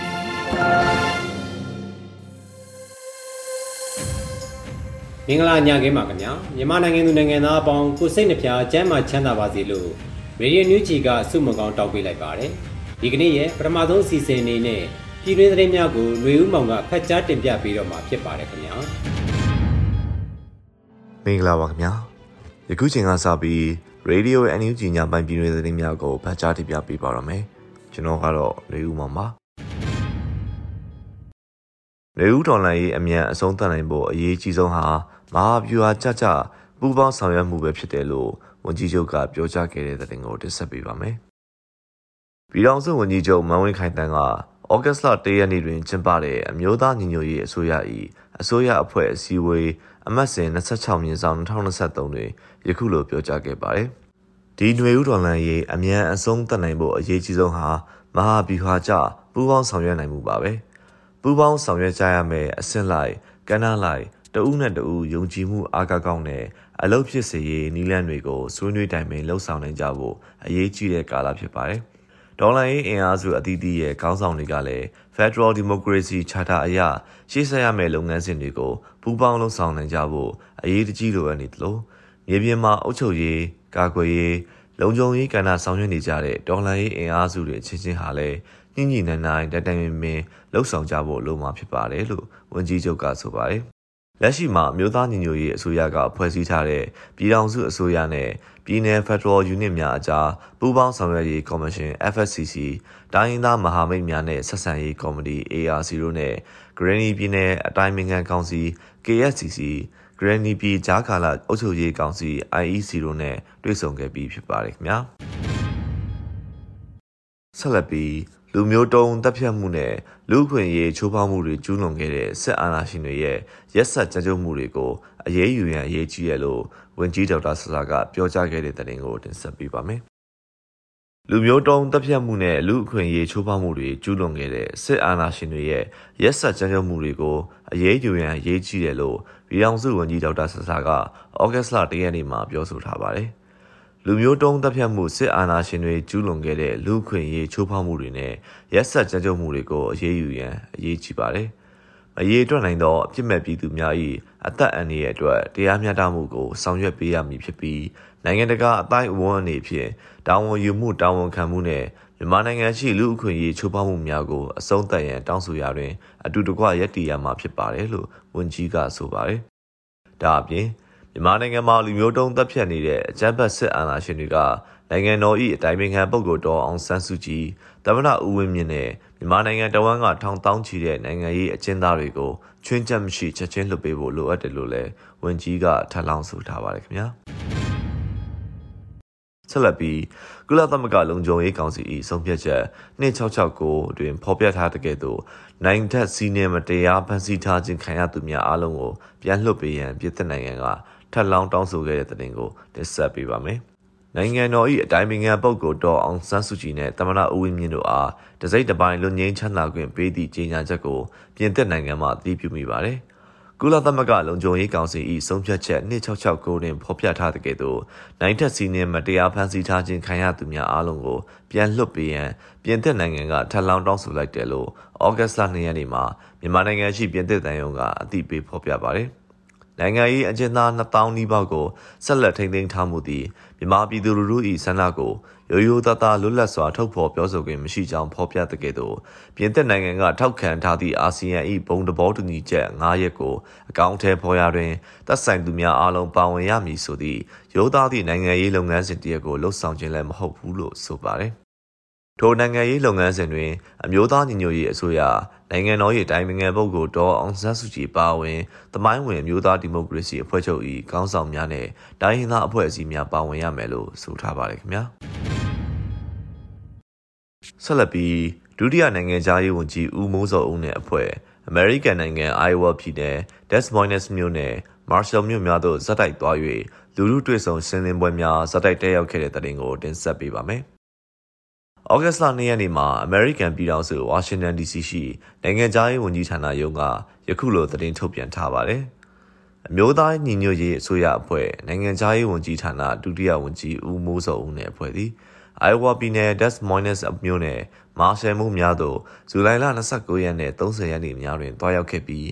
ပြီ မင်္ဂလာညခင်းပါခင်ဗျာမြန်မာနိုင်ငံသူနိုင်ငံသားအပေါင်းကိုစိတ်နှပြကျမ်းမာချမ်းသာပါစေလို့ရေဒီယိုညူချီကဆုမကောင်းတောက်ပေးလိုက်ပါတယ်ဒီကနေ့ရဲ့ပထမဆုံးအစီအစဉ်အနေနဲ့ပြည်တွင်းသတင်းများကိုຫນွေဦးမောင်ကဖတ်ကြားတင်ပြပေးတော့မှာဖြစ်ပါတယ်ခင်ဗျာမင်္ဂလာပါခင်ဗျာယခုချိန်ကစပြီး Radio NUG ညပိုင်းပြည်တွင်းသတင်းများကိုဖတ်ကြားတင်ပြပေးပါရမယ်ကျွန်တော်ကတော့ຫນွေဦးမောင်ပါ နေဦးဒေါ်လာရေးအမြန်အဆုံးသတ်နိုင်ဖို့အရေးကြီးဆုံးဟာမဟာဗျူဟာကြကြပူးပေါင်းဆောင်ရွက်မှုပဲဖြစ်တယ်လို့ဝန်ကြီးချုပ်ကပြောကြားခဲ့တဲ့တဲ့တင်ကိုတင်ဆက်ပေးပါမယ်။ပြည်ထောင်စုဝန်ကြီးချုပ်မန်ဝင်းခိုင်တန်းကဩဂတ်စ်လ၁ရက်နေ့တွင်ကျင်းပတဲ့အမျိုးသားညီညွတ်ရေးအစိုးရ၏အစိုးရအဖွဲ့အစည်းအဝေးအမတ်စဉ်26မြင်းဆောင်2023တွင်ယခုလိုပြောကြားခဲ့ပါတယ်။ဒီຫນွေဦးဒေါ်လာရေးအမြန်အဆုံးသတ်နိုင်ဖို့အရေးကြီးဆုံးဟာမဟာဗျူဟာကြပူးပေါင်းဆောင်ရွက်နိုင်မှုပါပဲ။ ပူးပေါင်းဆောင်ရွက်ကြရမယ်အဆင့်လိုက်ကဏ္ဍလိုက်တဦးနဲ့တဦးယုံကြည်မှုအားကောင်းကောင်းနဲ့အလုပ်ဖြစ်စေရေးနီးလန်းတွေကိုဆွေးနွေးတိုင်ပင်လှုပ်ဆောင်နိုင်ကြဖို့အရေးကြီးတဲ့ကာလဖြစ်ပါတယ်။ဒေါ်လာရေးအင်အားစုအသီးသီးရဲ့ခေါင်းဆောင်တွေကလည်း Federal Democracy Charter အရရှေ့ဆက်ရမယ့်လုပ်ငန်းစဉ်တွေကိုပူးပေါင်းလှုပ်ဆောင်နိုင်ကြဖို့အရေးတကြီးလိုအပ်နေသလိုမြေပြင်မှာအုပ်ချုပ်ရေးကာကွယ်ရေးလုံခြုံရေးကဏ္ဍဆောင်ရွက်နေကြတဲ့ဒေါ်လာရေးအင်အားစုတွေချင်းချင်းဟာလည်း ညှိညှိနှိုင်းနှိုင်းတိုင်တိုင်ပင်ပင်လှုပ်ဆောင်ကြဖို့လိုမှာဖြစ်ပါတယ်လို့ဝန်ကြီးချုပ်ကဆိုပါတယ်။လက်ရှိမှာမြို့သားညီညွတ်ရေးအစိုးရကဖွဲ့စည်းထားတဲ့ပြည်ထောင်စုအစိုးရနဲ့ပြည်내 ဖက်ဒရယ်ယူနစ်များအကြားပူးပေါင်းဆောင်ရွက်ရေးကော်မရှင် FSCC တိုင်းရင်းသားမဟာမိတ်များနဲ့ဆက်ဆံရေးကော်မတီ ARC တို့နဲ့ Granny ပြည်내အတိုင်းအမြံကောင်စီ KSCC Granny ပြည်ကြားကာလအုပ်ချုပ်ရေးကောင်စီ IEC တို့နဲ့တွေ့ဆုံခဲ့ပြီးဖြစ်ပါတယ်ခင်ဗျာဆက်လက်ပြီး လူမျိုးတုံးတပ်ဖြတ်မှုနဲ့လူ့အခွင့်အရေးချိုးဖောက်မှုတွေကျူးလွန်ခဲ့တဲ့စစ်အာဏာရှင်တွေရဲ့ရက်စက်ကြမ်းကြုတ်မှုတွေကိုအရေးယူရန်အရေးကြီးရလို့ဝန်ကြီးဒေါက်တာဆဆာကပြောကြားခဲ့တဲ့တဲ့ရင်ကိုတင်ဆက်ပေးပါမယ်။လူမျိုးတုံးတပ်ဖြတ်မှုနဲ့လူ့အခွင့်အရေးချိုးဖောက်မှုတွေကျူးလွန်ခဲ့တဲ့စစ်အာဏာရှင်တွေရဲ့ရက်စက်ကြမ်းကြုတ်မှုတွေကိုအရေးယူရန်အရေးကြီးတယ်လို့ပြည်ထောင်စုဝန်ကြီးဒေါက်တာဆဆာကဩဂတ်စ်လ၁ရက်နေ့မှာပြောဆိုထားပါတယ်။ လူမျိုးတုံးတပ်ဖြတ်မှုစစ်အာဏာရှင်တွေကျူးလွန်ခဲ့တဲ့လူခွင့်ရေးချိုးဖောက်မှုတွေနဲ့ရက်စက်ကြမ်းကြုတ်မှုတွေကိုအရေးယူရန်အရေးကြီးပါတယ်။အရေးအတွက်နိုင်သောအပြစ်မဲ့ပြည်သူများ၏အသက်အန္တရာယ်အတွက်တရားမျှတမှုကိုဆောင်ရွက်ပေးရမည်ဖြစ်ပြီးနိုင်ငံတကာအတိုင်းအဝန်အနေဖြင့်တာဝန်ယူမှုတာဝန်ခံမှုနဲ့မြန်မာနိုင်ငံရှိလူအခွင့်အရေးချိုးဖောက်မှုများကိုအဆုံးသတ်ရန်တောင်းဆိုရာတွင်အတူတကွရည်တည်ရမှာဖြစ်ပါတယ်လို့ဝန်ကြီးကဆိုပါတယ်။ဒါအပြင် မြန်မာနိုင်ငံမှာလူမျိုးတုံးတပ်ဖြတ်နေတဲ့အကြမ်းဖက်စစ်အာဏာရှင်တွေကနိုင်ငံတော်၏အတိုင်ပင်ခံပုဂ္ဂိုလ်တော်အောင်ဆန်းစုကြည်သမ္မတဦးဝင်းမြင့်နဲ့မြန်မာနိုင်ငံတဝန်းကထောင်တောင်းချီတဲ့နိုင်ငံရေးအကျဉ်းသားတွေကိုချွင်းချက်မရှိချက်ချင်းလွှတ်ပေးဖို့လိုအပ်တယ်လို့လည်းဝန်ကြီးကထပ်လောင်းဆိုထားပါတယ်ခင်ဗျာဆက်လက်ပြီးကုလသမဂ္ဂလုံခြုံရေးကောင်စီ၏ဆုံးဖြတ်ချက်2669တွင်ဖော်ပြထားတဲ့ကဲ့သို့နိုင်ထက်စီးနေမတရားဖန်ဆီးထားခြင်းခံရသူများအလုံးကိုပြန်လွှတ်ပေးရန်ပြည်သက်နိုင်ငံက ထပ်လောင်းတောင်းဆိုခဲ့တဲ့တဲ့တင်ကိုတင်ဆက်ပေးပါမယ်။နိုင်ငံတော်၏အတိုင်းပင်ခံပုဂ္ဂိုလ်တော်အောင်ဆန်းစုကြည်နဲ့တမနာဦးဝင်းမြင့်တို့အားတစိမ့်တစ်ပိုင်းလွတ်ငင်းချမ်းသာခွင့်ပေးသည့်ကြေညာချက်ကိုပြင်သစ်နိုင်ငံမှအတည်ပြုမိပါတယ်။ကုလသမဂ္ဂလုံခြုံရေးကောင်စီ၏ဆုံးဖြတ်ချက်2669တွင်ဖော်ပြထားတဲ့ကဲ့သို့နိုင်ထက်စီးနှင်းမတရားဖန်ဆီးထားခြင်းခံရသူများအားလုံးကိုပြန်လွှတ်ပေးရန်ပြင်သစ်နိုင်ငံကထပ်လောင်းတောင်းဆိုလိုက်တယ်လို့ဩဂတ်စ်လ2ရက်နေ့မှာမြန်မာနိုင်ငံရှိပြင်သစ်တန်ယုံကအတည်ပြုဖော်ပြပါတယ်။ နိုင်ငံရေးအကျဉ်းသား2000နီးပါးကိုဆက်လက်ထိန်းသိမ်းထားမှုသည်မြန်မာပြည်သူလူထု၏ဆန္ဒကိုရိုးရိုးသားသားလွတ်လပ်စွာထုတ်ဖော်ပြောဆိုခွင့်မရှိကြောင်းဖော်ပြတဲ့ကဲ့သို့ပြင်သစ်နိုင်ငံကထောက်ခံထားသည့်အာဆီယံ၏ဘုံသဘောတူညီချက်9ရက်ကိုအကောင့်ထဲပေါ်ရတွင်သက်ဆိုင်သူများအားလုံးပါဝင်ရမည်ဆိုသည့်ရိုးသားသည့်နိုင်ငံရေးလုပ်ငန်းစဉ်တရက်ကိုလှုပ်ဆောင်ခြင်းလည်းမဟုတ်ဘူးလို့ဆိုပါတယ်ထိုနိုင်ငံရေးလုပ်ငန်းစဉ်တွင်အမျိုးသားညီညွတ်ရေးအစိုးရ နိုင်ငံတော်၏တိုင်ပင်ခံပုဂ္ဂိုလ်ဒေါ်အောင်ဆန်းစုကြည်ပါဝင်သမိုင်းဝင်အမျိုးသားဒီမိုကရေစီအဖွဲ့ချုပ်၏ခေါင်းဆောင်များနဲ့တိုင်းရင်းသားအဖွဲ့အစည်းများပါဝင်ရမယ်လို့ဆိုထားပါတယ်ခင်ဗျာဆက်လက်ပြီးဒုတိယနိုင်ငံသားရေးဝန်ကြီးဦးမိုးစောဦးနဲ့အဖွဲ့အမေရိကန်နိုင်ငံ Iowa ပြည်နယ် Des Moines မြို့နယ် Marshall မြို့များသို့ဇက်တိုက်သွား၍လူလူတွေ့ဆုံရှင်းလင်းပွဲများဇက်တိုက်တက်ရောက်ခဲ့တဲ့တဲ့တင်ကိုတင်ဆက်ပေးပါမယ်။ ဩဂတ်စ်လ2ရက်နေ့မှာအမေရိကန်ပြည်ထောင်စုဝါရှင်တန် DC ရှိနိုင်ငံခြားရေးဝန်ကြီးဌာနရုံးကယခုလိုသတင်းထုတ်ပြန်ထားပါတယ်။အမျိုးသားညီညွတ်ရေးအစိုးရအဖွဲ့နိုင်ငံခြားရေးဝန်ကြီးဌာနဒုတိယဝန်ကြီးဦးမိုးစောဦးနဲ့အဖွဲ့သည်အိုင်ဝါပြည်နယ် Des Moines မြို့နယ်မာရှယ်မှုများသို့ဇူလိုင်လ29ရက်နဲ့30ရက်နေ့များတွင်တွားရောက်ခဲ့ပြီး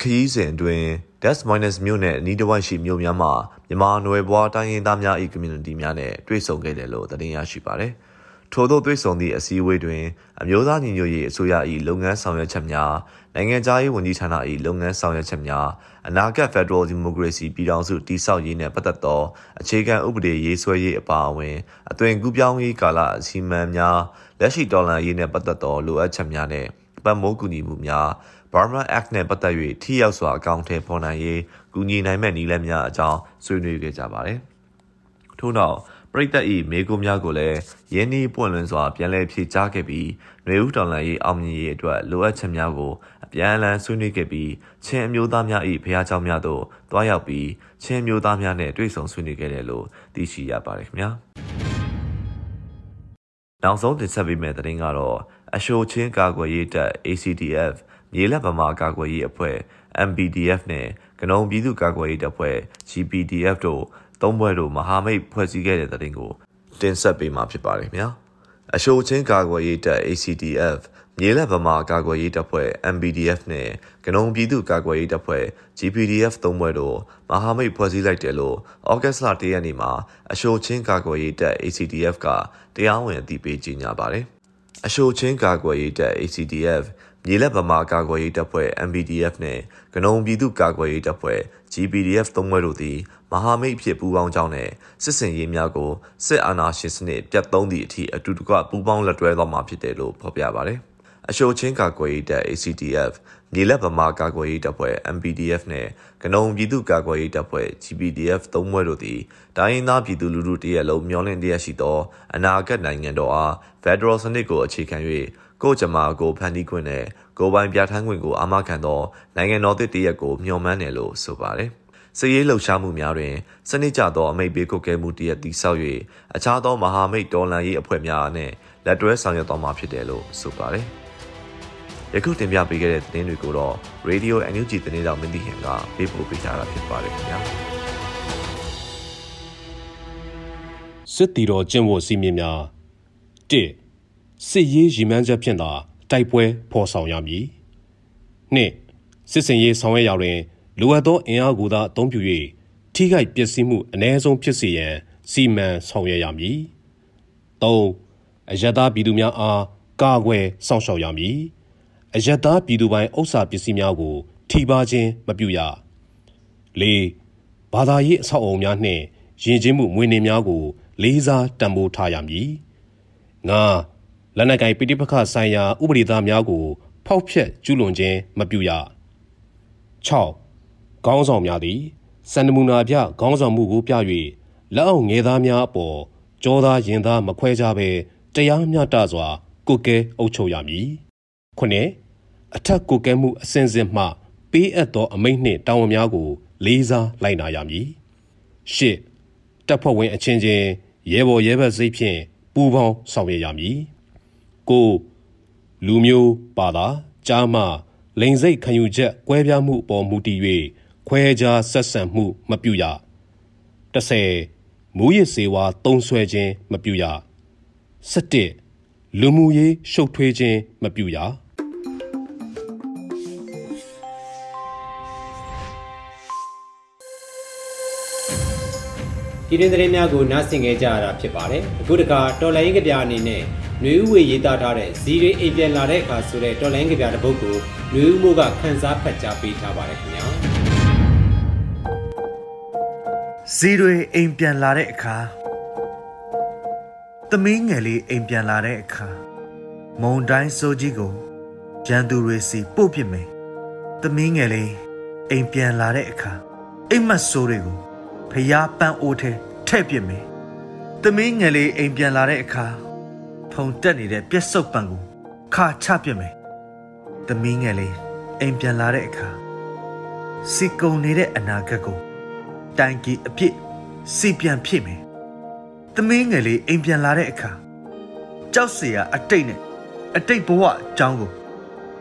ခရီးစဉ်တွင် Des Moines မြို့နယ်အနီးတစ်ဝိုက်ရှိမြို့များမှာမြန်မာနွယ်ဘွားတိုင်းရင်းသားများ၏ community များနဲ့တွေ့ဆုံခဲ့တယ်လို့သတင်းရရှိပါတယ်။ ထို့သောသွေးဆောင်သည့်အစည်းအဝေးတွင်အမျိုးသားညီညွတ်ရေးအစိုးရ၏လုပ်ငန်းဆောင်ရွက်ချက်များနိုင်ငံခြားရေးဝန်ကြီးဌာန၏လုပ်ငန်းဆောင်ရွက်ချက်များအနာဂတ်ဖက်ဒရယ်ဒီမိုကရေစီပြည်ထောင်စုတည်ဆောက်ရေးနှင့်ပတ်သက်သောအခြေခံဥပဒေရေးဆွဲရေးအပါအဝင်အသွင်ကူးပြောင်းရေးကာလအစီအမံများလက်ရှိဒေါ်လာရေးနှင့်ပတ်သက်သောလိုအပ်ချက်များနှင့်ပတ်မိုးကူညီမှုများ Burma Act နဲ့ပတ်သက်၍ထိရောက်စွာအကောင့်ထဲပေါ်နိုင်ရေးကူညီနိုင်မဲ့နည်းလမ်းများအကြောင်းဆွေးနွေးခဲ့ကြပါတယ်။ထို့နောက် ပရိသတ်၏မေကုများကိုလည်းရင်းနှီးပွင့်လင်းစွာပြန်လည်ဖြေကြားခဲ့ပြီးຫນွေဦးတော်လှန်ရေးအောင်မြင်ရေးအတွက်လိုအပ်ချက်များကိုအပြန်အလှန်ဆွေးနွေးခဲ့ပြီးချင်းအမျိုးသားများ၏ဖျားเจ้าများသို့တွားရောက်ပြီးချင်းမျိုးသားများနဲ့တွေ့ဆုံဆွေးနွေးခဲ့တယ်လို့သိရှိရပါတယ်ခင်ဗျာနောက်ဆုံးတင်ဆက်ပေးမယ့်သတင်းကတော့အရှိုချင်းကာကွယ်ရေးတပ် ACDF မြေလက်ဗမာကာကွယ်ရေးအဖွဲ့ MBDF နဲ့ကနုံပြည်သူ့ကာကွယ်ရေးတပ်ဖွဲ့ GPDF တို့ သုံးဘွဲတို့မဟာမိတ်ဖွဲ့စည်းခဲ့တဲ့တဲ့တင်ကိုတင်ဆက်ပေးမှာဖြစ်ပါတယ်ခင်ဗျာအရှိုချင်းကာကွယ်ရေးတပ် ACDF မြေလက်ဗမာကာကွယ်ရေးတပ်ဖွဲ့ MBDF နဲ့ကနုံပြည်သူ့ကာကွယ်ရေးတပ်ဖွဲ့ GPDF သုံးဘွဲတို့မဟာမိတ်ဖွဲ့စည်းလိုက်တယ်လို့ဩဂတ်စ်လ၁ရက်နေ့မှာအရှိုချင်းကာကွယ်ရေးတပ် ACDF ကတရားဝင်အသိပေးကြေညာပါတယ် အရှိုချင်းကာကွယ်ရေးတပ် ACDF မြေလက်ဗမာကာကွယ်ရေးတပ်ဖွဲ့ MBDF နဲ့ကနုံပြည်သူ့ကာကွယ်ရေးတပ်ဖွဲ့ GPDF သုံးဘွဲတို့သည်မဟာမိတ်ဖြစ်ပူးပေါင်းကြောင်းနဲ့စစ်စင်ရေးများကိုစစ်အာဏာရှင်စနစ်ပြတ်သုံးသည့်အထိအတူတကွပူးပေါင်းလက်တွဲသွားမှာဖြစ်တယ်လို့ဖော်ပြပါတယ်။အရှိုချင်းကာကွယ်ရေးတပ် ACTF မြေလက်ဗမာကာကွယ်ရေးတပ်ဖွဲ့ MPDF နဲ့ကနုံပြည်သူ့ကာကွယ်ရေးတပ်ဖွဲ့ GPDF သုံးဘွဲတို့သည်တိုင်းရင်းသားပြည်သူလူထုတရက်လုံးမျှော်လင့်တရရှိသောအနာဂတ်နိုင်ငံတော်အား Federal စနစ်ကိုအခြေခံ၍ကိုကြမာကိုဖန်တီးခွင့်နဲ့ကိုပိုင်ပြဋ္ဌာန်းခွင့်ကိုအာမခံသောနိုင်ငံတော်သစ်တရက်ကိုမျှော်မှန်းတယ်လို့ဆိုပါတယ်။စည်ရေးလှုပ်ရှားမှုများတွင်စနစ်ကျသောအမိတ်ပေးကုတ်ကဲမှုတရက်တည်ဆောက်၍အခြားသောမဟာမိတ်တော်လှန်ရေးအဖွဲ့များနှင့်လက်တွဲဆောင်ရွက်သွားမှာဖြစ်တယ်လို့ဆိုပါတယ်။ ယခုတင်ပြပေးခဲ့တဲ့သတင်းတွေကိုတော့ Radio NUG သတင်းတော်မင်းတီဟင်ကပေးပို့ပေးကြတာဖြစ်ပါတယ်ခင်ဗျာ။စစ်တီတော်ကျင့်ဝတ်စည်းမျဉ်းများ၁စစ်ရေးရည်မှန်းချက်ဖြင့်သာတိုက်ပွဲဖော်ဆောင်ရမည်။နှစ်စစ်စင်ရေးဆောင်ရွက်ရာတွင်လိုအပ်သောအင်အားကိုသာအသုံးပြု၍ထိခိုက်ပျက်စီးမှုအ ਨੇ ဆုံးဖြစ်စေရန်စီမံဆောင်ရွက်ရမည်။၃အယက်သားပြည်သူများအားကာကွယ်စောင့်ရှောက်ရမည်။ အယက်သားပြည်သူပိုင်ဥစ္စာပစ္စည်းများကို ထိပါခြင်းမပြုရ။၄ဘာသာရေးအဆောက်အအုံများနှင့်ယဉ်ကျေးမှုမွေးနေ့များကို လေးစားတံပိုးထားရမည်။၅လက်နက်ကိုင်ပိဋိပခဆိုင်ရာဥပဒေသားများကို ဖောက်ဖျက်ကျူးလွန်ခြင်းမပြုရ6ခေါင်းဆောင်များသည်စန္ဒမူနာပြခေါင်းဆောင်မှုကိုပြ၍လက်အောက်ငယ်သားများအပေါ်ကြောသားရင်သားမခွဲကြဘဲတရားမျှတစွာကုကဲအုပ်ချုပ်ရမည် ခုနှစ်အထက်ကုကဲမှုအစဉ်စဉ်မှပေးအပ်သောအမိန့်နှင့်တာဝန်များကို လေးစားလိုက်နာရမည်ရှစ်တပ်ဖွဲ့ဝင်အချင်းချင်းရဲဘော်ရဲဘက်စိတ်ဖြင့်ပူးပေါင်းဆောင်ရွက်ရမည်ကိုလူမျိုးပါတာကြားမှလိန်စိတ်ခံယူချက်ကွဲပြားမှုအပေါ်မူတည်၍ခွဲခြားဆက်ဆံမှုမပြုရ30မူရစ်စေဝါတုံးဆွဲခြင်းမပြုရ17လူမှုရေးရှုပ်ထွေးခြင်းမပြုရ ပြည်တွင်းသတင်းများကိုနားဆင်ခဲ့ကြရတာဖြစ်ပါတယ်။အခုတခါတော်လိုင်းကပြအနေနဲ့နှွေဦးဝေရေးသားထားတဲ့ဇီရီအိမ်ပြန်လာတဲ့အခါဆိုတဲ့တော်လိုင်းကပြတစ်ပုဒ်ကိုနှွေဦးမိုးကခန်းစားဖတ်ကြားပေးထားပါတယ်ခင်ဗျာ။ဇီရီအိမ်ပြန်လာတဲ့အခါသမီးငယ်လေးအိမ်ပြန်လာတဲ့အခါမုံတိုင်းစိုးကြီးကိုရန်သူတွေစီပို့ပစ်မယ်။သမီးငယ်လေးအိမ်ပြန်လာတဲ့အခါအိမ်မက်ဆိုးတွေကို ဖယားပန်းအိုးထဲထည့်ပြစ်မယ်။သမီးငယ်လေးအိမ်ပြန်လာတဲ့အခါဖုန်တက်နေတဲ့ပြက်စုပ်ပံကိုခါချပြစ်မယ်။သမီးငယ်လေးအိမ်ပြန်လာတဲ့အခါစီကုံနေတဲ့အနာဂတ်ကိုတိုင်ကြီးအဖြစ်စီပြန်ဖြစ်မယ်။သမီးငယ်လေးအိမ်ပြန်လာတဲ့အခါကြောက်စရာအတိတ်နဲ့အတိတ်ဘဝအကြောင်းကို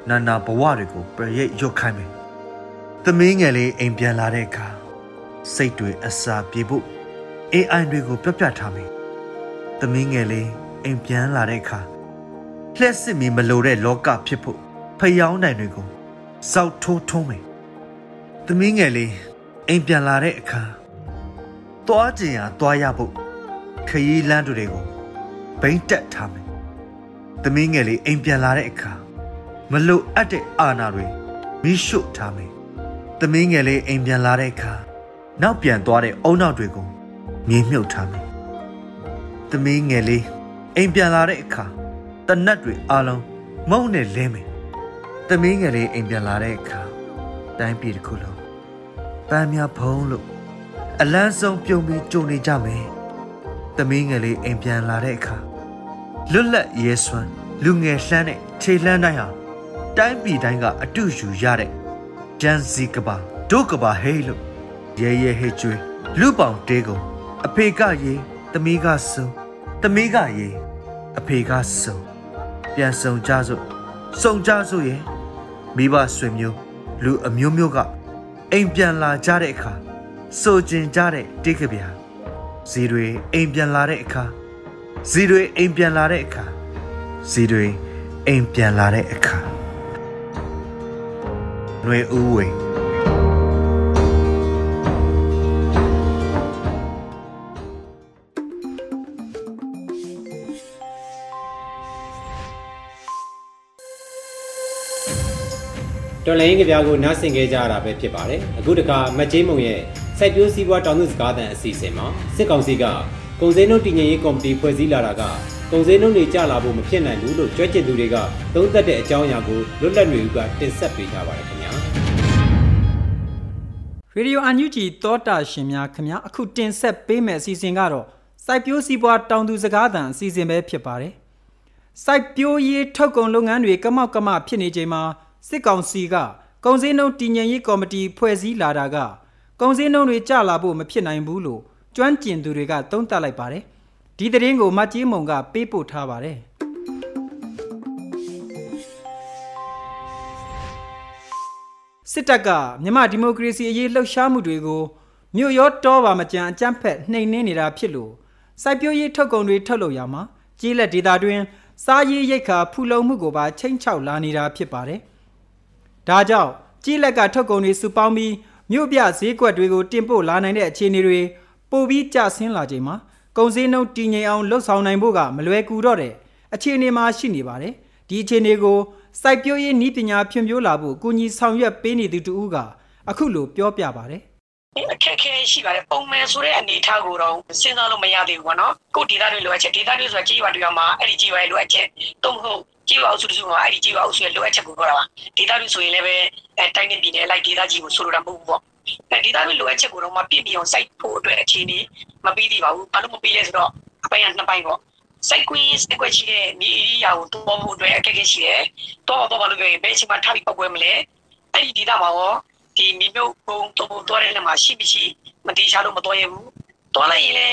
နာနာဘဝတွေကိုပြရိတ်ရွတ်ခိုင်းမယ်။သမီးငယ်လေးအိမ်ပြန်လာတဲ့အခါ စိတ်တွေအစာပြေဖို့ AI တွေကိုပြပြထားမယ်သမီးငယ်လေးအိမ်ပြန်လာတဲ့အခါလှက်စစ်မီမလိုတဲ့လောကဖြစ်ဖို့ဖျောင်းတိုင်တွေကိုစောက်ထိုးထုံးမယ်သမီးငယ်လေးအိမ်ပြန်လာတဲ့အခါသွားကျင်ရသွားရဖို့ခရီးလမ်းတွေကိုဘိမ့်တက်ထားမယ်သမီးငယ်လေးအိမ်ပြန်လာတဲ့အခါမလိုအပ်တဲ့အာဏာတွေမိရှုထားမယ်သမီးငယ်လေးအိမ်ပြန်လာတဲ့အခါ နောက်ပြန်သွားတဲ့အုံနောက်တွေကိုမြေမြုပ်ထားမယ်သမီးငယ်လေးအိမ်ပြန်လာတဲ့အခါတနတ်တွေအလုံးမုံနဲ့လဲမယ်သမီးငယ်လေးအိမ်ပြန်လာတဲ့အခါတိုင်းပြည်တစ်ခုလုံးပန်းများဖုံးလို့အလန်းဆုံးပြုံပြီးကြုံနေကြမယ်သမီးငယ်လေးအိမ်ပြန်လာတဲ့အခါလွတ်လပ်ရဲစွမ်းလူငယ်လှမ်းတဲ့ခြေလှမ်းတိုင်းဟာတိုင်းပြည်တိုင်းကအတူယူရတဲ့ဂျန်စီကဘာဒုကဘာဟေးလို့ ရဲရဲဟေးကျွေးလူပေါင်တေးကုန်အဖေကရေသမီးကစုံသမီးကရေအဖေကစုံပြန်စုံကြစို့စုံကြစို့ရဲ့မိဘဆွေမျိုးလူအမျိုးမျိုးကအိမ်ပြန်လာကြတဲ့အခါစိုးကျင်ကြတဲ့တိတ်ကဗျာဇီတွေအိမ်ပြန်လာတဲ့အခါဇီတွေအိမ်ပြန်လာတဲ့အခါဇီတွေအိမ်ပြန်လာတဲ့အခါຫນွေဦးဝေ တော်လိုင်းကပြကိုနားဆင်ကြကြရတာပဲဖြစ်ပါတယ်အခုတခါမတ်ချင်းမုံရဲ့စိုက်ပျိုးစည်းပွားတောင်သူစကားသံအစီအစဉ်မှာစစ်ကောင်စီကကုန်စည်နှုန်းတည်ငြိမ်ရေးကော်မတီဖွဲ့စည်းလာတာကကုန်စည်နှုန်းတွေကျလာဖို့မဖြစ်နိုင်ဘူးလို့ကြွက်ကျင်သူတွေကသုံးသပ်တဲ့အကြောင်းအရာကိုလွတ်လပ်နေဦးကတင်ဆက်ပေးထားပါတယ်ခင်ဗျာရေဒီယိုအန်ယူဂျီသောတာရှင်များခင်ဗျာအခုတင်ဆက်ပေးမယ့်အစီအစဉ်ကတော့စိုက်ပျိုးစည်းပွားတောင်သူစကားသံအစီအစဉ်ပဲဖြစ်ပါတယ်စိုက်ပျိုးရေးထုတ်ကုန်လုပ်ငန်းတွေကမောက်ကမဖြစ်နေချိန်မှာ စစ်ကောင်စီကကုန်စည်နှုန်းတည်ငြိမ်ရေးကော်မတီဖွဲ့စည်းလာတာကကုန်စည်နှုန်းတွေကျလာဖို့မဖြစ်နိုင်ဘူးလို့ကျွမ်းကျင်သူတွေကသုံးသပ်လိုက်ပါတယ်ဒီသတင်းကိုမတ်ကြီးမုံကပေးပို့ထားပါတယ်စစ်တပ်ကမြန်မာဒီမိုကရေစီအရေးလှုပ်ရှားမှုတွေကိုမြို့ရောတောပါမကြံအကြမ်းဖက်နှိမ်နင်းနေတာဖြစ်လို့စိုက်ပျိုးရေးထုတ်ကုန်တွေထုတ်လုပ်ရမှာကြီးလက်ဒေတာတွင်စားရေးရိတ်ခါဖူလုံမှုကိုပါချိန်ချောက်လာနေတာဖြစ်ပါတယ်။ ဒါကြောင့်ကြီးလက်ကထုတ်ကုန်တွေစုပေါင်းပြီးမြို့ပြဈေးကွက်တွေကိုတင်ပို့လာနိုင်တဲ့အခြေအနေတွေပိုပြီးကျဆင်းလာချိန်မှာကုန်စည်နှုန်းတည်ငြိမ်အောင်လှုပ်ဆောင်နိုင်ဖို့ကမလွယ်ကူတော့တဲ့အခြေအနေမှာရှိနေပါတယ်။ဒီအခြေအနေကိုစိုက်ပျိုးရေးနည်းပညာဖြန့်ဖြိုးလာဖို့ကူညီဆောင်ရွက်ပေးနေသူတူဦးကအခုလိုပြောပြပါတယ်အခက်ခဲရှိပါတယ်ပုံမှန်ဆိုတဲ့အနေအထားကိုတော့စဉ်းစားလို့မရသေးဘူးပေါ့နော်ကိုဒေတာတွေလိုအပ်ချက်ဒေတာတွေဆိုတာကြီးရွာတွေမှာအဲ့ဒီကြီးရွာရဲ့လိုအပ်ချက်တုံးမဟုတ် ကြီးရွာအုပ်စုတစုကအဲ့ဒီကြီးရွာအုပ်စုရဲ့လိုအပ်ချက်ကိုပြောတာပါဒေတာတွေဆိုရင်လည်းပဲအဲတိုင်းနဲ့ပြည်နယ်လိုက်ဒေတာကြီးကိုဆိုလိုတာမဟုတ်ဘူးပေါ့အဲဒေတာတွေလိုအပ်ချက်ကိုတော့မပြည့်ပြည့်အောင်စိုက်ဖို့အတွက်အခြေအနေမပြီးသေးပါဘူးဘာလို့မပြီးလဲဆိုတော့အပိုင်းကနှစ်ပိုင်းပေါ့စိုက်ကွင်းစိုက်ကွက်ရှိတဲ့မြေဧရိယာကိုတိုးဖို့အတွက်အခက်အခဲရှိတယ်တော့တော့ဘာလို့ပြောရင်ဘယ်အချိန်မှထားပြီးပောက်ပွဲမလဲအဲ့ဒီဒေတာမှာရောဒီမြေမြုပ်ပုံတော့တော့တဲ့နေမှာရှိမရှိမတေချာလို့မတော်ရဘူးတော်လိုက်ရင်လေ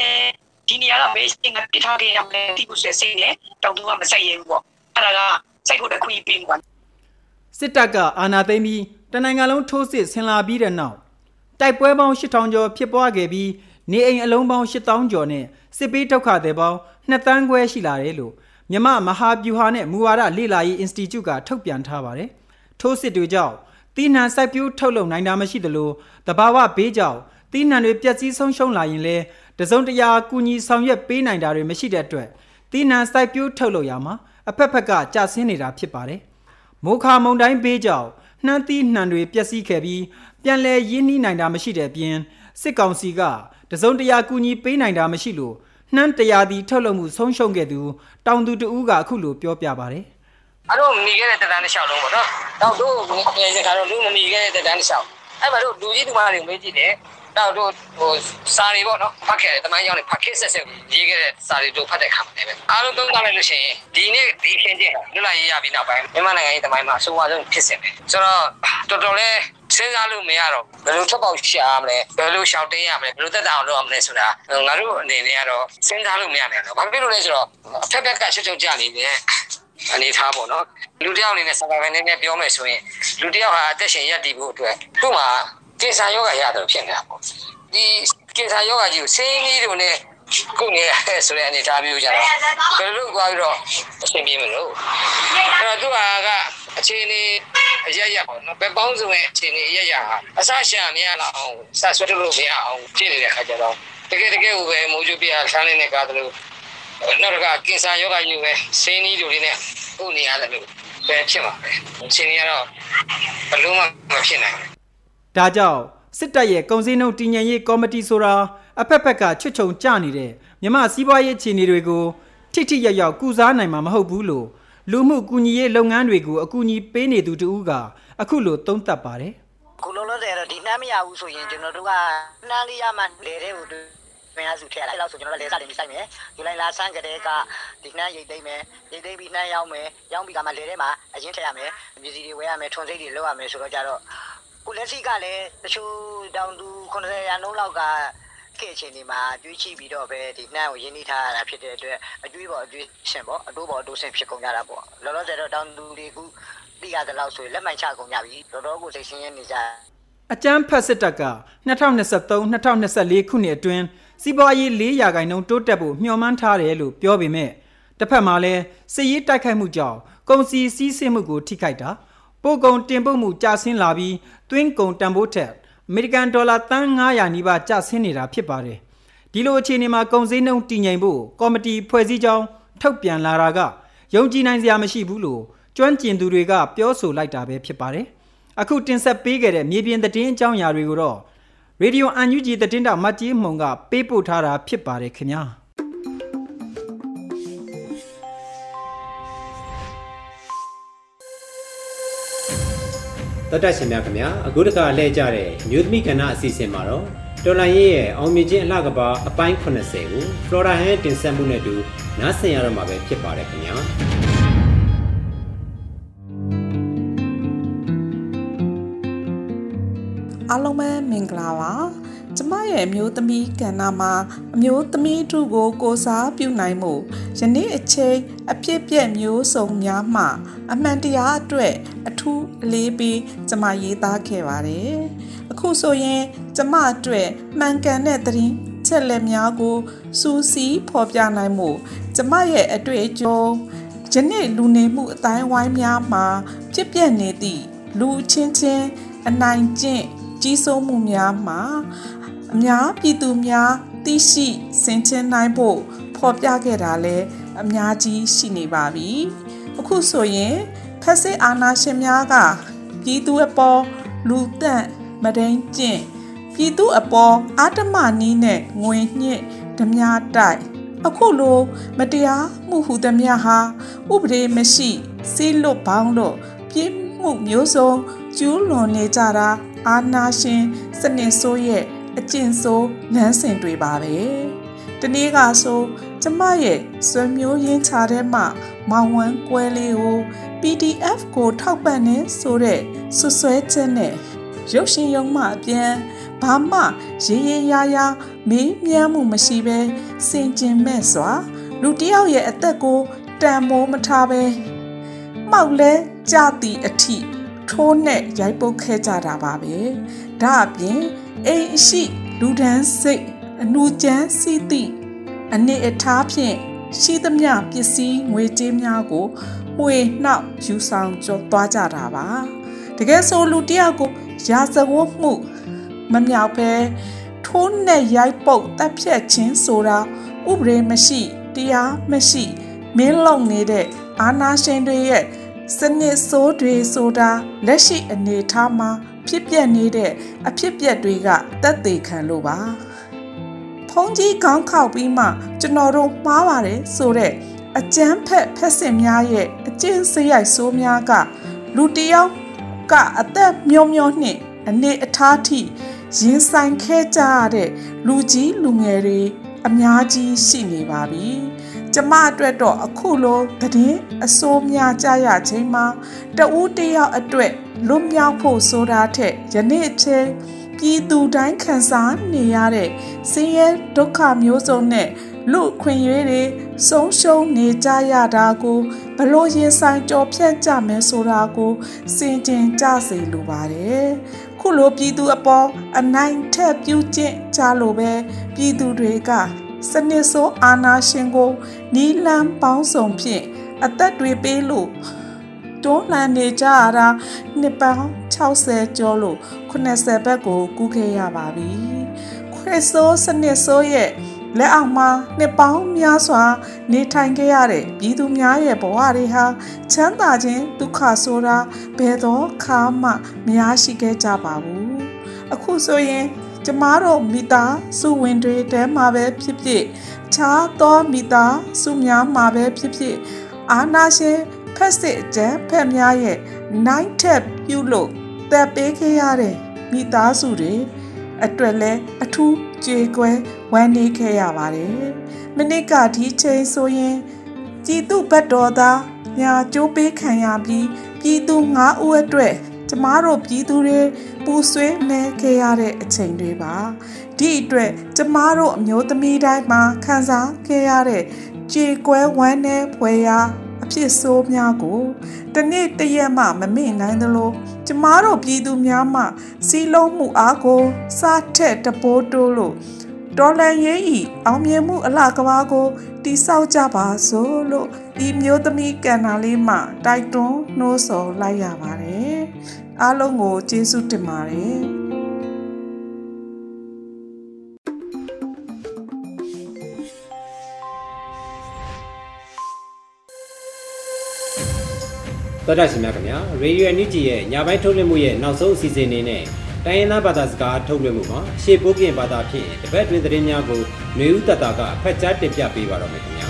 ဒီနေရာကမေးစင်ကပြထားခဲ့ရမလဲဒီကုစေစိတ်နဲ့တောင်သူကမဆိုင်ရဘူးပေါ့ အဲ့ဒါကစိတ်ကိုတခွေပေးမှာစစ်တပ်ကအာဏာသိမ်းပြီးတနိုင်ငံလုံးထိုးစစ်ဆင်လာပြီးတဲ့နောက်တိုက်ပွဲပေါင်း8000ကျော်ဖြစ်ပွားခဲ့ပြီးနေအိမ်အလုံးပေါင်း8000ကျော်နဲ့စစ်ပေးဒုက္ခသည်ပေါင်း2တန်းခွဲရှိလာတယ်လို့မြမမဟာဗျူဟာနဲ့မူဝါဒလေ့လာရေး Institute ကထုတ်ပြန်ထားပါတယ်ထိုးစစ်တွေကြောင့်တီနန်စိုက်ပျိုးထုတ်လုပ်နိုင်တာမရှိသလိုတဘာဝဘေးကြောင့်တီးနှံတွေပျက်စီးဆုံးရှုံးလာရင်လဲတစုံတရာကူညီဆောင်ရွက်ပေးနိုင်တာတွေမရှိတဲ့အတွက်တီးနှံစိုက်ပျိုးထုတ်လုပ်ရမှာ အဖက်ဖက်ကကြာဆင်းနေတာဖြစ်ပါတယ်။မိုးခါမုန်တိုင်းဘေးကြောင့်နှမ်းတီးနှံတွေပျက်စီးခဲ့ပြီးပြန်လည်ရင်းနှီးနိုင်တာမရှိတဲ့ပြင်စစ်ကောင်စီကတစုံတရာကူညီပေးနိုင်တာမရှိလို့နှမ်းတရာဒီထုတ်လုပ်မှုဆုံးရှုံးခဲ့သူတောင်သူတဦးကအခုလိုပြောပြပါတယ်။အဲ့တော့မိခဲ့တဲ့တန်းတစ်လျှောက်လုံးပေါ့နော်။တော့တို့ငယ်စဉ်ခါတော့လူမမိခဲ့တဲ့တန်းတစ်လျှောက်အဲ့မှာတို့လူကြီးသူမတွေမေးကြည့်တယ် နောက်တို့ဟိုစာတွေပေါ့နော်ဖတ်ခဲ့တယ်တမိုင်းရောက်နေဖတ်ခဲ့ဆက်ဆက်ရေးခဲ့တဲ့စာတွေတို့ဖတ်တဲ့ခါမှာလည်းအားလုံးသုံးသပ်လိုက်လို့ရှိရင်ဒီနေ့ဒီခင်းချင်းလွတ်လပ်ရေးရပြီးနောက်ပိုင်းမြန်မာနိုင်ငံရေးတမိုင်းမှာအဆိုးအဆုံးဖြစ်စဉ်ပဲဆိုတော့တော်တော်လေးစဉ်းစားလို့မရတော့ဘယ်လိုထွက်ပေါက်ရှာမလဲဘယ်လိုရှောက်တင်းရမလဲဘယ်လိုတက်တာအောင်လုပ်ရမလဲဆိုတာငါတို့အနေနဲ့ကတော့စဉ်းစားလို့မရနိုင်တော့ဘာဖြစ်လို့လဲဆိုတော့အထက်ဘက်ကချက်ချုပ်ကြနေတယ်အနေထားပေါ့နော်လူတယောက်အနေနဲ့စကားပဲနည်းနည်းပြောမယ်ဆိုရင်လူတယောက်ဟာအသက်ရှင်ရပ်တည်ဖို့အတွက်သူ့မှာ ကေဆာယောဂရတယ်ဖြစ်နေတာပေါ့ဒီကေဆာယောဂကြီးကိုစိင်းကြီးတို့နဲ့ကိုနေဆိုတဲ့အနေထားမျိုးကြတော့ဘယ်လိုသွားပြီးတော့အဆင်ပြေမလို့အဲ့တော့သူကကအခြေအနေအရရပေါ့နော်ဘယ်ပေါင်းစုံရဲ့အခြေအနေအရရဟာအဆရှာမရလောက်အောင်စဆွတ်လို့မရအောင်ဖြစ်နေတဲ့ခါကျတော့တကယ်တကယ်ကိုပဲမိုးကြပြဆန်းနေတဲ့ကားတို့နောက်တစ်ခါကင်ဆာယောဂကြီးပဲစိင်းကြီးတို့တွေနဲ့ကိုနေရတယ်လို့ပဲဖြစ်မှာပဲအခြေအနေကတော့ဘယ်လိုမှမဖြစ်နိုင်ဘူး ဒါကြောင့်စစ်တပ်ရဲ့ကုန်စည်နှုန်းတည်ငြိမ်ရေးကော်မတီဆိုတာအဖက်ဖက်ကချွတ်ချုံကြနေတဲ့မြမစီးပွားရေးအခြေအနေတွေကိုထိထိရောက်ရောက်ကုစားနိုင်မှာမဟုတ်ဘူးလို့လူမှုကူညီရေးလုပ်ငန်းတွေကိုအကူအညီပေးနေသူတူကအခုလိုသုံးသပ်ပါတယ်ခုလုံးလို့တယ်တော့ဒီနှမ်းမရဘူးဆိုရင်ကျွန်တော်တို့ကနှမ်းလေးရမှလေတဲ့ဟိုမင်းအစုထည့်လိုက်လောက်ဆိုကျွန်တော်တို့လည်းစတင်ပြီးစိုက်မယ်ဒီလိုင်းလာဆန်းကလေးကဒီနှမ်းရိတ်သိမ့်မယ်ရိတ်သိမ့်ပြီးနှမ်းရောက်မယ်ရောက်ပြီးကမှလေထဲမှာအရင်ထည့်ရမယ်မြစီတွေဝဲရမယ်ထွန်စိတ်တွေလုပ်ရမယ်ဆိုတော့ကြတော့ ကိုလက်ရှိကလည်းတချို့တောင်သူ90ရာနှုန်းလောက်ကခေတ်ချင်းဒီမှာကျွေးချိပြီးတော့ပဲဒီနှမ်းကိုရင်းနှီးထားရတာဖြစ်တဲ့အတွက်အကျွေးပေါ်အကျွေးရှင်ပေါ့အတိုးပေါ်အတိုးရှင်ဖြစ်ကုန်ကြတာပေါ့လောလောဆယ်တော့တောင်သူတွေကူတိရတဲ့လောက်ဆိုရင်လက်မှန်ချကုန်ကြပြီတော်တော်ကိုစိတ်ဆင်းရဲနေကြအကျန်းဖက်စစ်တပ်က2023-2024ခုနှစ်အတွင်းစီးပွားရေး၄ရာခိုင်နှုန်းတိုးတက်ဖို့မျှော်မှန်းထားတယ်လို့ပြောပေမဲ့တစ်ဖက်မှာလည်းစစ်ရေးတိုက်ခိုက်မှုကြောင့်ကုန်စည်စီးဆင်းမှုကိုထိခိုက်တာ ပို့ကုန်တင်ပို့မှုကျဆင်းလာပြီးသွင်းကုန်တန်ဖိုးထက်အမေရိကန်ဒေါ်လာတန်း900နီးပါးကျဆင်းနေတာဖြစ်ပါတယ်ဒီလိုအခြေအနေမှာကုန်စည်နှုန်းတည်ငြိမ်ဖို့ကော်မတီဖွဲ့စည်းကြောင်းထုတ်ပြန်လာတာကယုံကြည်နိုင်စရာမရှိဘူးလို့ကျွမ်းကျင်သူတွေကပြောဆိုလိုက်တာပဲဖြစ်ပါတယ်အခုတင်ဆက်ပေးခဲ့တဲ့မြေပြင်သတင်းအကြောင်းအရာတွေကိုတော့ရေဒီယိုအန်ယူဂျီသတင်းတောက်မတ်ကြီးမှုံကပေးပို့ထားတာဖြစ်ပါတယ်ခင်ဗျာ တော်တရှင်များခင်ဗျာအခုတခါလှည့်ကြတဲ့မြို့သမီးကဏ္ဍအစီအစဉ်မှာတော့တော်လိုင်းရဲ့အောင်မြင်ခြင်းအလှကပါအပိုင်း80ကို Flora Hand တင်ဆက်မှုနဲ့တူနားဆင်ရတော့မှာပဲဖြစ်ပါတယ်ခင်ဗျာအားလုံးပဲမင်္ဂလာပါ ကျမရဲ့အမျိုးသမီးကဏ္ဍမှာအမျိုးသမီးတို့ကိုကိုစားပြုနိုင်မှုယနေ့အချိန်အဖြစ်ပြက်မျိုးစုံများမှ အမှန်တရားအတွက်အထူးအလေးပေးကျမရေးသားခဲ့ပါတယ်အခုဆိုရင်ကျမအတွက်မှန်ကန်တဲ့သတင်းချက်လက်များကိုစူးစီးဖော်ပြနိုင်မှုကျမရဲ့အတွေ့အကြုံယနေ့လူနေမှုအတိုင်းဝိုင်းများမှာဖြစ်ပျက်နေသည့်လူချင်းချင်းအနိုင်ကျင့်ကြီးစိုးမှုများမှာ အများပြည်သူများသိရှိစင်ချင်းနိုင်ဖို့ဖော်ပြခဲ့တာလဲအများကြီးရှိနေပါပြီအခုဆိုရင်ဖက်စစ်အာဏာရှင်များကပြည်သူအပေါ်လူတန့်မဒိန်ကျင့်ပြည်သူအပေါ်အာတမနီးနဲ့ငွေညှစ်ဓမြတိုက်အခုလိုမတရားမှုဟုသမျှဟာဥပဒေမရှိစီးလွတ်ပေါင်းလို့ပြင်းမှုမျိုးစုံကျူးလွန်နေကြတာအာနာရှင်စနစ်ဆိုးရဲ့ အကျင့်ဆိုးလမ်းစဉ်တွေပါပဲ။ဒီနေ့ကဆိုကျမရဲ့ဆွေမျိုးရင်းချထဲမှာမောင်ဝမ်းကွဲလေးကို PDF ကိုထောက်ပံ့နေဆိုတဲ့ဆွဆွဲချက်နဲ့ရုပ်ရှင်ရုံမှအပြန်ဘာမှရေးရေးရရမေးမြန်းမှုမရှိဘဲစင်ကျင်မဲ့စွာ လူတယောက်ရဲ့အသက်ကိုတန်မိုးမထားဘဲမှောက်လဲကြသည့်အထိထိုးနဲ့ရိုက်ပုတ်ခဲ့ကြတာပါပဲဒါအပြင် အိမ်ရှိလူဒန်းစိတ်အနူကျန်းစီးသည့်အနေအထားဖြင့်ရှိသမျှပစ္စည်းငွေကြေးများကိုမှွေနှောက်ယူဆောင်ကြောသွားကြတာပါတကယ်ဆိုလူတယောက်ကိုရာဇဝတ်မှုမမြောက်ပဲထိုးနဲ့ရိုက်ပုတ်တပ်ဖြတ်ခြင်းဆိုတာဥပဒေမရှိတရားမရှိမင်းလုံနေတဲ့အာနာရှင်တွေရဲ့စနစ်ဆိုးတွေဆိုတာလက်ရှိအနေအထားမှာ ဖြစ်ပျက်နေတဲ့အဖြစ်ပျက်တွေကတက်သေးခံလို့ပါဖုံးကြီးခေါင်းခောက်ပြီးမှကျွန်တော်တို့မှားပါတယ်ဆိုတဲ့အကျန်းဖက်ဖက်စင်များရဲ့အကျင့်စရိုက်ဆိုးများက လူတယောက်ကအသက်မျောမျောနှင့်အနေအထားထိရင်ဆိုင်ခဲ့ကြရတဲ့လူကြီးလူငယ်တွေအများကြီးရှိနေပါပြီ။ ကျမအတွက်တော့အခုလိုသတင်းအစိုးများကြရချိန်မှာတဦးတယောက်အတွက်လွတ်မြောက်ဖို့ဆိုတာထက်ယနေ့အချိန်ပြည်သူတိုင်းခံစားနေရတဲ့ဆင်းရဲဒုက္ခမျိုးစုံနဲ့လူခွင့်ရွေးတွေဆုံးရှုံးနေကြရတာကိုဘလို့ရင်ဆိုင်ကြော်ဖြတ်ကြမယ်ဆိုတာကိုစင်ကြင်ကြစေလိုပါတယ်။ခုလိုပြည်သူအပေါ်အနိုင်ထက်ပြုကျင့်ကြလို့ပဲပြည်သူတွေက စနစ်ဆိုးအာဏာရှင်ကိုနီးလန်းပေါင်းစုံဖြင့်အသက်တွေပေးလို့တွန်းလှန်နေကြရတာနှစ်ပေါင်း60ကျော်လို့80ဘက်ကိုကူးခဲ့ရပါပြီ။ခွဲဆိုးစနစ်ဆိုးရဲ့လက်အောက်မှာနှစ်ပေါင်းများစွာ နေထိုင်ခဲ့ရတဲ့ပြည်သူများရဲ့ဘဝတွေဟာချမ်းသာခြင်းဒုက္ခဆိုတာဘယ်တော့ခါမှမရရှိခဲ့ကြပါဘူးအခုဆိုရင် ကျမတို့မိသားစုဝင်တွေတဲမှာပဲဖြစ်ဖြစ်ခြားသောမိသားစုများမှာပဲဖြစ်ဖြစ်အာနာရှင်ဖက်စစ်အကျန်းဖက်များရဲ့နိုင်ထက်ပြုလို့တက်ပေးခဲ့ရတဲ့မိသားစုတွေအတွက်လဲအထူးကြေကွဲဝမ်းနည်းခဲ့ရပါတယ်။မနစ်ကဒီချိန်ဆိုရင်ကြည်သူဘတ်တော်သားညာကျိုးပေးခံရပြီးပြည်သူ၅ဦးအတွက် ကျမတို့ပြည်သူတွေပူဆွေးနေခဲ့ရတဲ့အချိန်တွေပါဒီအတွက်ကျမတို့အမျိုးသမီးတိုင်းမှာခံစားခဲ့ရတဲ့ကြေကွဲဝမ်းနဲ့ဖွယ်ရာအဖြစ်ဆိုးများကိုတနေ့တရက်မှမမေ့နိုင်သလိုကျမတို့ပြည်သူများမှစီလုံးမှုအားကိုစားထက်တပိုးတိုးလို့ ဒေါ်လန်ရေးဤအောင်မြင်မှုအလှကဘာကိုတိဆောက်ကြပါစို့လို့ဒီမျိုးသမီးကန်နာလေးမှတိုက်တွန်းနှိုးဆော်လိုက်ရပါတယ်အားလုံးကိုကျေးဇူးတင်ပါတယ်တော်တာရှင်များခင်ဗျာရေဒီယိုအန်ယူဂျီရဲ့ညပိုင်းထုတ်လွှင့်မှုရဲ့နောက်ဆုံးအစီအစဉ်အနေနဲ့ တိုင်းရင်းသားဘာသာစကားထုတ်လွှင့်မှုမှာရှေ့ပိုးပြင်ဘာသာဖြင့်တပတ်တွင်သတင်းများကိုຫນွေဦးတတာကဖတ်ကြားတင်ပြပေးပါတော့မယ်ခင်ဗျာ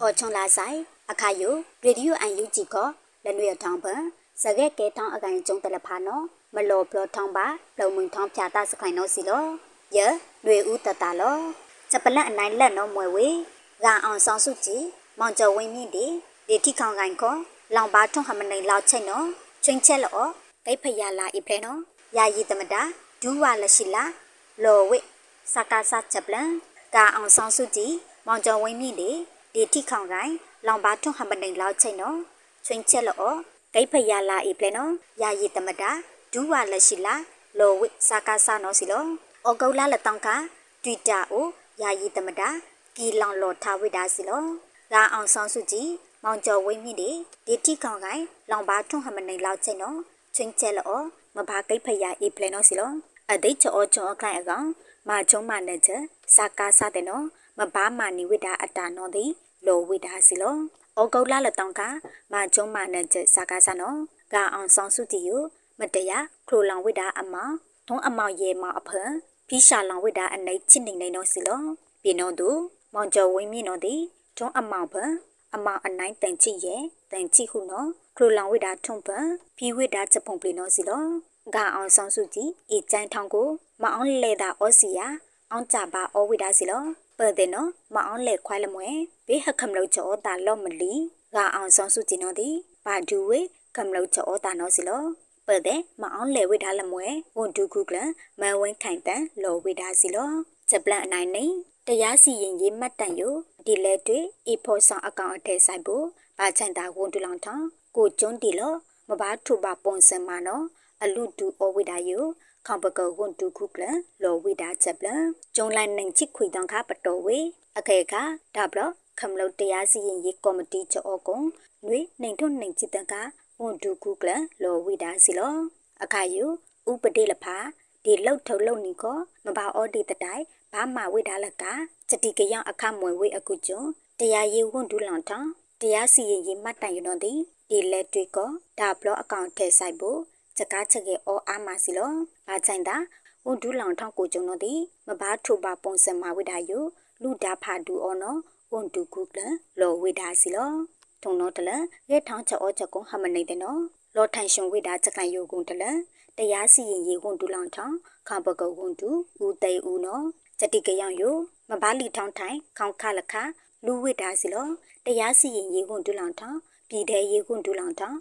အော်ချုံလာဆိုင်အခါယိုရေဒီယိုအန်ယူဂျီကလနွေထောင်းပန်စကဲကဲထောင်းအကိုင်ကျုံတလဖာနော်မလောဘလထောင်းပါလုံမုံထောင်းဖြာတာစခိုင်နော်စီလော ယလွေဦးတတလောချက်ပလက်အနိုင်လက်နော်မွယ်ဝေဂါအောင်ဆောင်စုကြည်မောင်ကျော်ဝင်းမြင့်ဒီဒီထိခေါင်ကိုင်ခေါလောင်ပါထွန်းဟမနေလောက်ချိတ်နော်ချင်းချက်လောဂိတ်ဖရလာအိဖလဲနော်ယာယီတမတာဒူးဝါလရှိလာလော်ဝိစကားစချက်ပလန်ဂါအောင်ဆောင်စုကြည်မောင်ကျော်ဝင်းမြင့်ဒီဒီထိခေါင်ကိုင်လောင်ပါထွန်းဟမနေလောက်ချိတ်နော်ချင်းချက်လောဂိတ်ဖရလာအိဖလဲနော်ယာယီတမတာဒူးဝါလရှိလာလော်ဝိစကားစနော်စီလော ဩဂုတ်လလတောင်းကတွီတာအိုယာယီတမတာကီလောင်လော်ထားဝိဒါစီလောလာအောင်ဆောင်စုကြည်မောင်ကျော်ဝင်းမြင့်ဒီဒီတိကောင်ကိုင်လောင်ပါထွန်းဟမနေလောက်ချင်းနော်ချင်းကျဲလောမဘာကိတ်ဖယာအေးပလနော်စီလောအဒိတ်ချောချောအခိုင်အကောင်မာချုံမနဲ့ချစာကာစတဲ့နော်မဘာမာနီဝိဒါအတာနော်ဒီလောဝိဒါစီလောဩဂုတ်လလတောင်းကမာချုံမနဲ့ချစာကာစနော်ကအောင်ဆောင်စုကြည်ယမတရားခရိုလောင်ဝိဒါအမောင်ထုံးအမောင်ရေမောင်အဖန် ဖီရှာလောင်ဝိတာအနိုင်ချစ်နေနေတော့စီလောပြေနောသူမောင်ကျော်ဝင်းမြင့်တော်သည်တွန်းအမောင်ပန်အမောင်အနိုင်တန်ချစ်ရဲ့တန်ချစ်ဟုနော်ခရလောင်ဝိတာထုံပန်ဖီဝိတာချက်ဖုံပလီနော်စီလောဂါအောင်ဆောင်စုကြည့်အေကျန်းထောင်းကိုမအောင်လေတာဩစီယာအောင်ကြပါဩဝိတာစီလောပတ်တဲ့နော်မအောင်လေခွိုင်းလမွဲဘေးဟခမ်လောက်ချောတာလော့မလီဂါအောင်ဆောင်စုကြည့်နော်ဒီဘာဒူဝေကမ်လောက်ချောတာနော်စီလော ပတဲ့မအောင်လေဝိဒါလမွဲဝန်ဒုခုကလမန်ဝင်းခိုင်တန်လောဝိဒါစီလောချက်ပလန်အနိုင်နေတရားစီရင်ရေးမှတ်တန်ယိုဒီလဲတွေအဖို့ဆောင်အကောင့်အထက်ဆိုင်ဖို့ဘာချန်တာဝန်တူလောင်ထောင်းကိုကျွန်းတီလောမဘာထုပါပုံစံမနောအလူတူအဝိဒါယိုခေါပကဝန်တူခုကလလောဝိဒါချက်ပလန်ကျုံလိုက်နိုင်ချစ်ခွေတောင်ခပတော်ဝေအခေကဒါဘလခမလုတ်တရားစီရင်ရေးကော်မတီချောကုံနွေနှိမ်ထွနှိမ်ချစ်တန်က ဝန်ဒူကူကလလောဝိဒါစီလောအခါယုဥပဒေလဖာဒီလောက်ထုတ်လုံနီကိုမဘာအော်ဒီတတိုင်ဘာမဝိဒါလကစတိကယအခမွေဝိအခုကျွန်းတရားရေးဝန်ဒူလောင်ထောင်တရားစီရင်ရေးမှတ်တိုင်ရတော့သည်ဒီလက်တွေကဒါဘလအကောင့်ထဲဆိုင်ဖို့စကားချက်ရဲ့အော်အားမစီလောဘာချိုင်တာဝန်ဒူလောင်ထောင်ကိုကျုံတော့သည်မဘာထုပါပုံစံမဝိဒါယုလူဒါဖာဒူအော်နော်ဝန်ဒူကုကလလောဝိဒါစီလော ထုံတော့တလရဲထောင်းချက်အောချက်ကုဟမနေတဲ့နော်လောထိုင်ရှင်ဝိဒါချက်ကန်ယုကုံတလတရားစီရင်ရေးဝန်ဒူလောင်ထောင်ခါပကုတ်ဝန်ဒူဦးသိဦးနော်စတိကယောင်ယုမဘာလီထောင်းထိုင်ခေါင်ခလခလူဝိဒါစီလောတရားစီရင်ရေးဝန်ဒူလောင်ထောင်ပြည်တဲ့ရေးဝန်ဒူလောင်ထောင်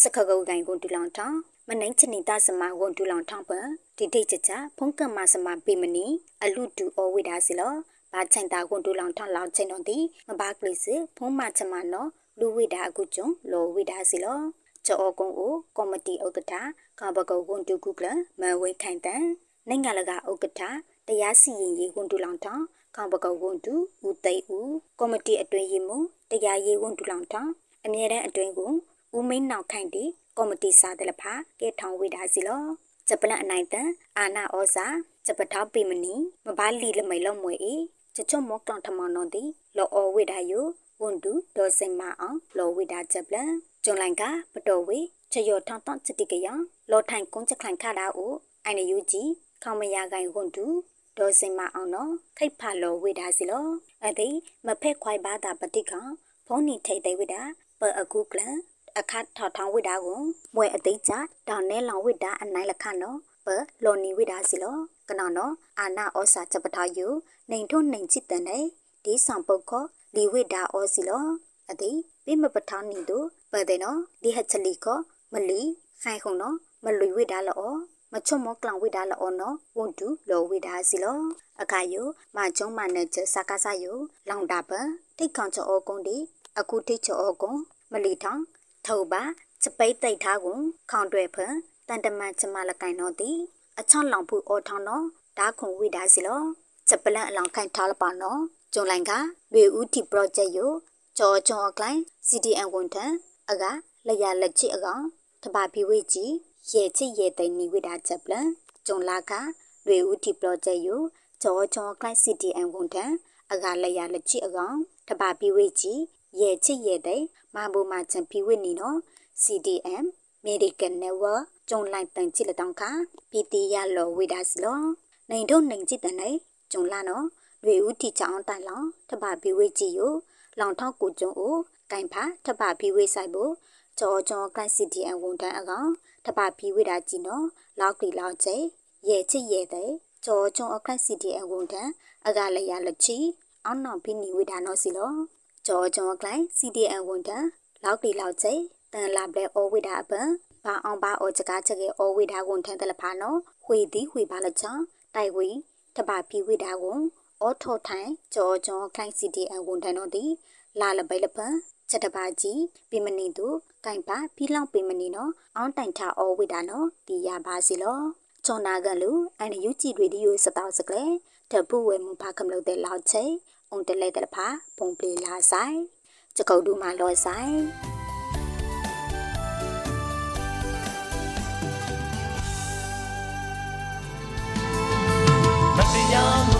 စခကုတ်ကိုင်ဝန်ဒူလောင်ထောင်မနိုင်ချနီတာစမဝန်ဒူလောင်ထောင်ပဒီတိချချဖုန်ကမစမပေမနီအလူတူအဝိဒါစီလောဘာချိုင်တာကွန်တူလောင်ထောင်းလောင်ချိန်တော်သည်မဘာကလေးစဖုံးမချမနော် လူဝိဒါအကုကျွန်းလောဝိဒါစီလောချောကုံကိုကော်မတီဥက္ကဋ္ဌကဘကုတ်ကွန်တူကုကလမဝဲခိုင်တန်နိုင်ငံလကဥက္ကဋ္ဌတရားစီရင်ရေးကွန်တူလောင်ထောင်းကဘကုတ်ကွန်တူဦးသိဦးကော်မတီအတွင်းရေးမှတရားရေးကွန်တူလောင်ထောင်းအမြဲတမ်းအတွင်းကိုဦးမင်းနောက်ခိုင်တီကော်မတီစာတလဖာကဲထောင်ဝိဒါစီလောဂျပလန်အနိုင်တန်အာနာဩစာဂျပထောက်ပိမနီမဘာလီလမိတ်လုံးမွေဤချချမောကလန်ထမနောတိလောအောဝိဒါယု ဝန်တူဒေါ်စင်မအောင်လောဝိဒါချက်ပလန်ကျုံလိုင်ကပတော်ဝေချယောထောင်းတောင်းချတိကယလောထိုင်ကုန်းချက်ခိုင်ခါတာအိုအိုင်နယူကြီးခေါမရကိုင်ဝန်တူဒေါ်စင်မအောင်နော်ခိတ်ဖာလောဝိဒါစီလောအတိမဖက်ခွိုင်ဘာတာပတိကဖုန်နီထိတ်သိဝိဒါပအခုကလန်အခတ်ထောက်ထောင်းဝိဒါကိုမွဲအသိချတောင်နဲလောင်ဝိဒါအနိုင်လခနော်ပလော်နီဝိဒါစီလောကနော်နော်အာနာဩစာချက်ပထာယုနှိမ်ထုံနှိမ်ချစ်တန်တဲ့ဒီဆောင်ပုတ်ခော လီဝိဒါဩစီလောအတိပိမပထာနီတို့ပတဲ့နော်ဒီဟချလီခောမလီခိုင်ခုံနော်မလွေဝိဒါလောမချွတ်မောကလောင်ဝိဒါလောနော်ဝန်တူလောဝိဒါစီလောအခါယုမကျုံမနဲ့ချစကားစယုလောင်တာပတိတ်ကောင်ချောကုန်းဒီအခုတိတ်ချောကုန်းမလီထောင်ထောပါစပိတ်တိတ်ထားကုန်ခေါင်တွဲဖန်တန်တမန်ချမလကိုင်တော့တီအချောင်းလောင်ဖူအော်ထောင်းတော့ဓာခုံဝိဒါစီလောချက်ပလန့်အလောင်ခိုင်ထားလပါနော် ကျုံလိုင်ကဝေဦးတီ project ယိုကြောချောအကလိုင်း CDN ဝန်ထမ်းအကလရလက်ချစ်အကောင်တပါပီဝေကြီးရဲချစ်ရဲတိုင်နီဝိဒါချက်ပလန့်ကျုံလာကဝေဦးတီ project ယိုကြောချောအကလိုင်း CDN ဝန်ထမ်းအကလရလက်ချစ်အကောင်တပါပီဝေကြီးရဲချစ်ရဲတိုင်မဘူမာချန်ပီဝေနီနော် CDM Medical Network ကျုံလိုက်တန်ချစ်လက်တောင်ခပီတီရလောဝိဒါစလောနိုင်တို့နိုင်ချစ်တန်နေကျုံလာနော် တွေဦးတီချောင်းတိုင်လောင်တပဘီဝေကြည့်ယလောင်ထောက်ကိုကျုံအိုကင်ဖာတပဘီဝေဆိုင်ဖို့ကြောကြောကလိုက်စီတီအဝန်တန်းအကောင်တပဘီဝေတာကြည့်နော်လောက်ကလီလောက်ချေရဲချစ်ရဲတဲ့ကြောကြောအခလိုက်စီတီအဝန်တန်းအကလည်းရလက်ချီအောင်နောင်ဖိနီဝေတာနော်စီလောကြောကြောကလိုက်စီတီအဝန်တန်းလောက်ကလီလောက်ချေတန်လာဘလဲအိုဝေတာအပန်ဘာအောင်ဘာအောချကားချက်ရဲ့အောဝေတာဝန်ထန်တယ်လဖာနော်ဝေသည်ဝေပါလချောင်းတိုက်ဝေတပါပီဝေတာဝန် အောထောထိုင်ကြောကြောခိုင်စီတီအဝန်ထန်တော့သည်လာလပိလပန်ချက်တပါကြီးပြမနီသူကင်ပါပြီးလောက်ပြမနီနော်အောင်းတိုင်ထအောဝေတာနော်ဒီရပါစီလောချောနာကလူအန်ယူဂျီရေဒီယိုစတောက်စကလေတပူဝဲမဖာကမလို့တဲ့လောက်ချေအုံတလဲတဲ့ဖာပုံပလီလာဆိုင်ချကုတ်ဒူမာလောဆိုင်တရား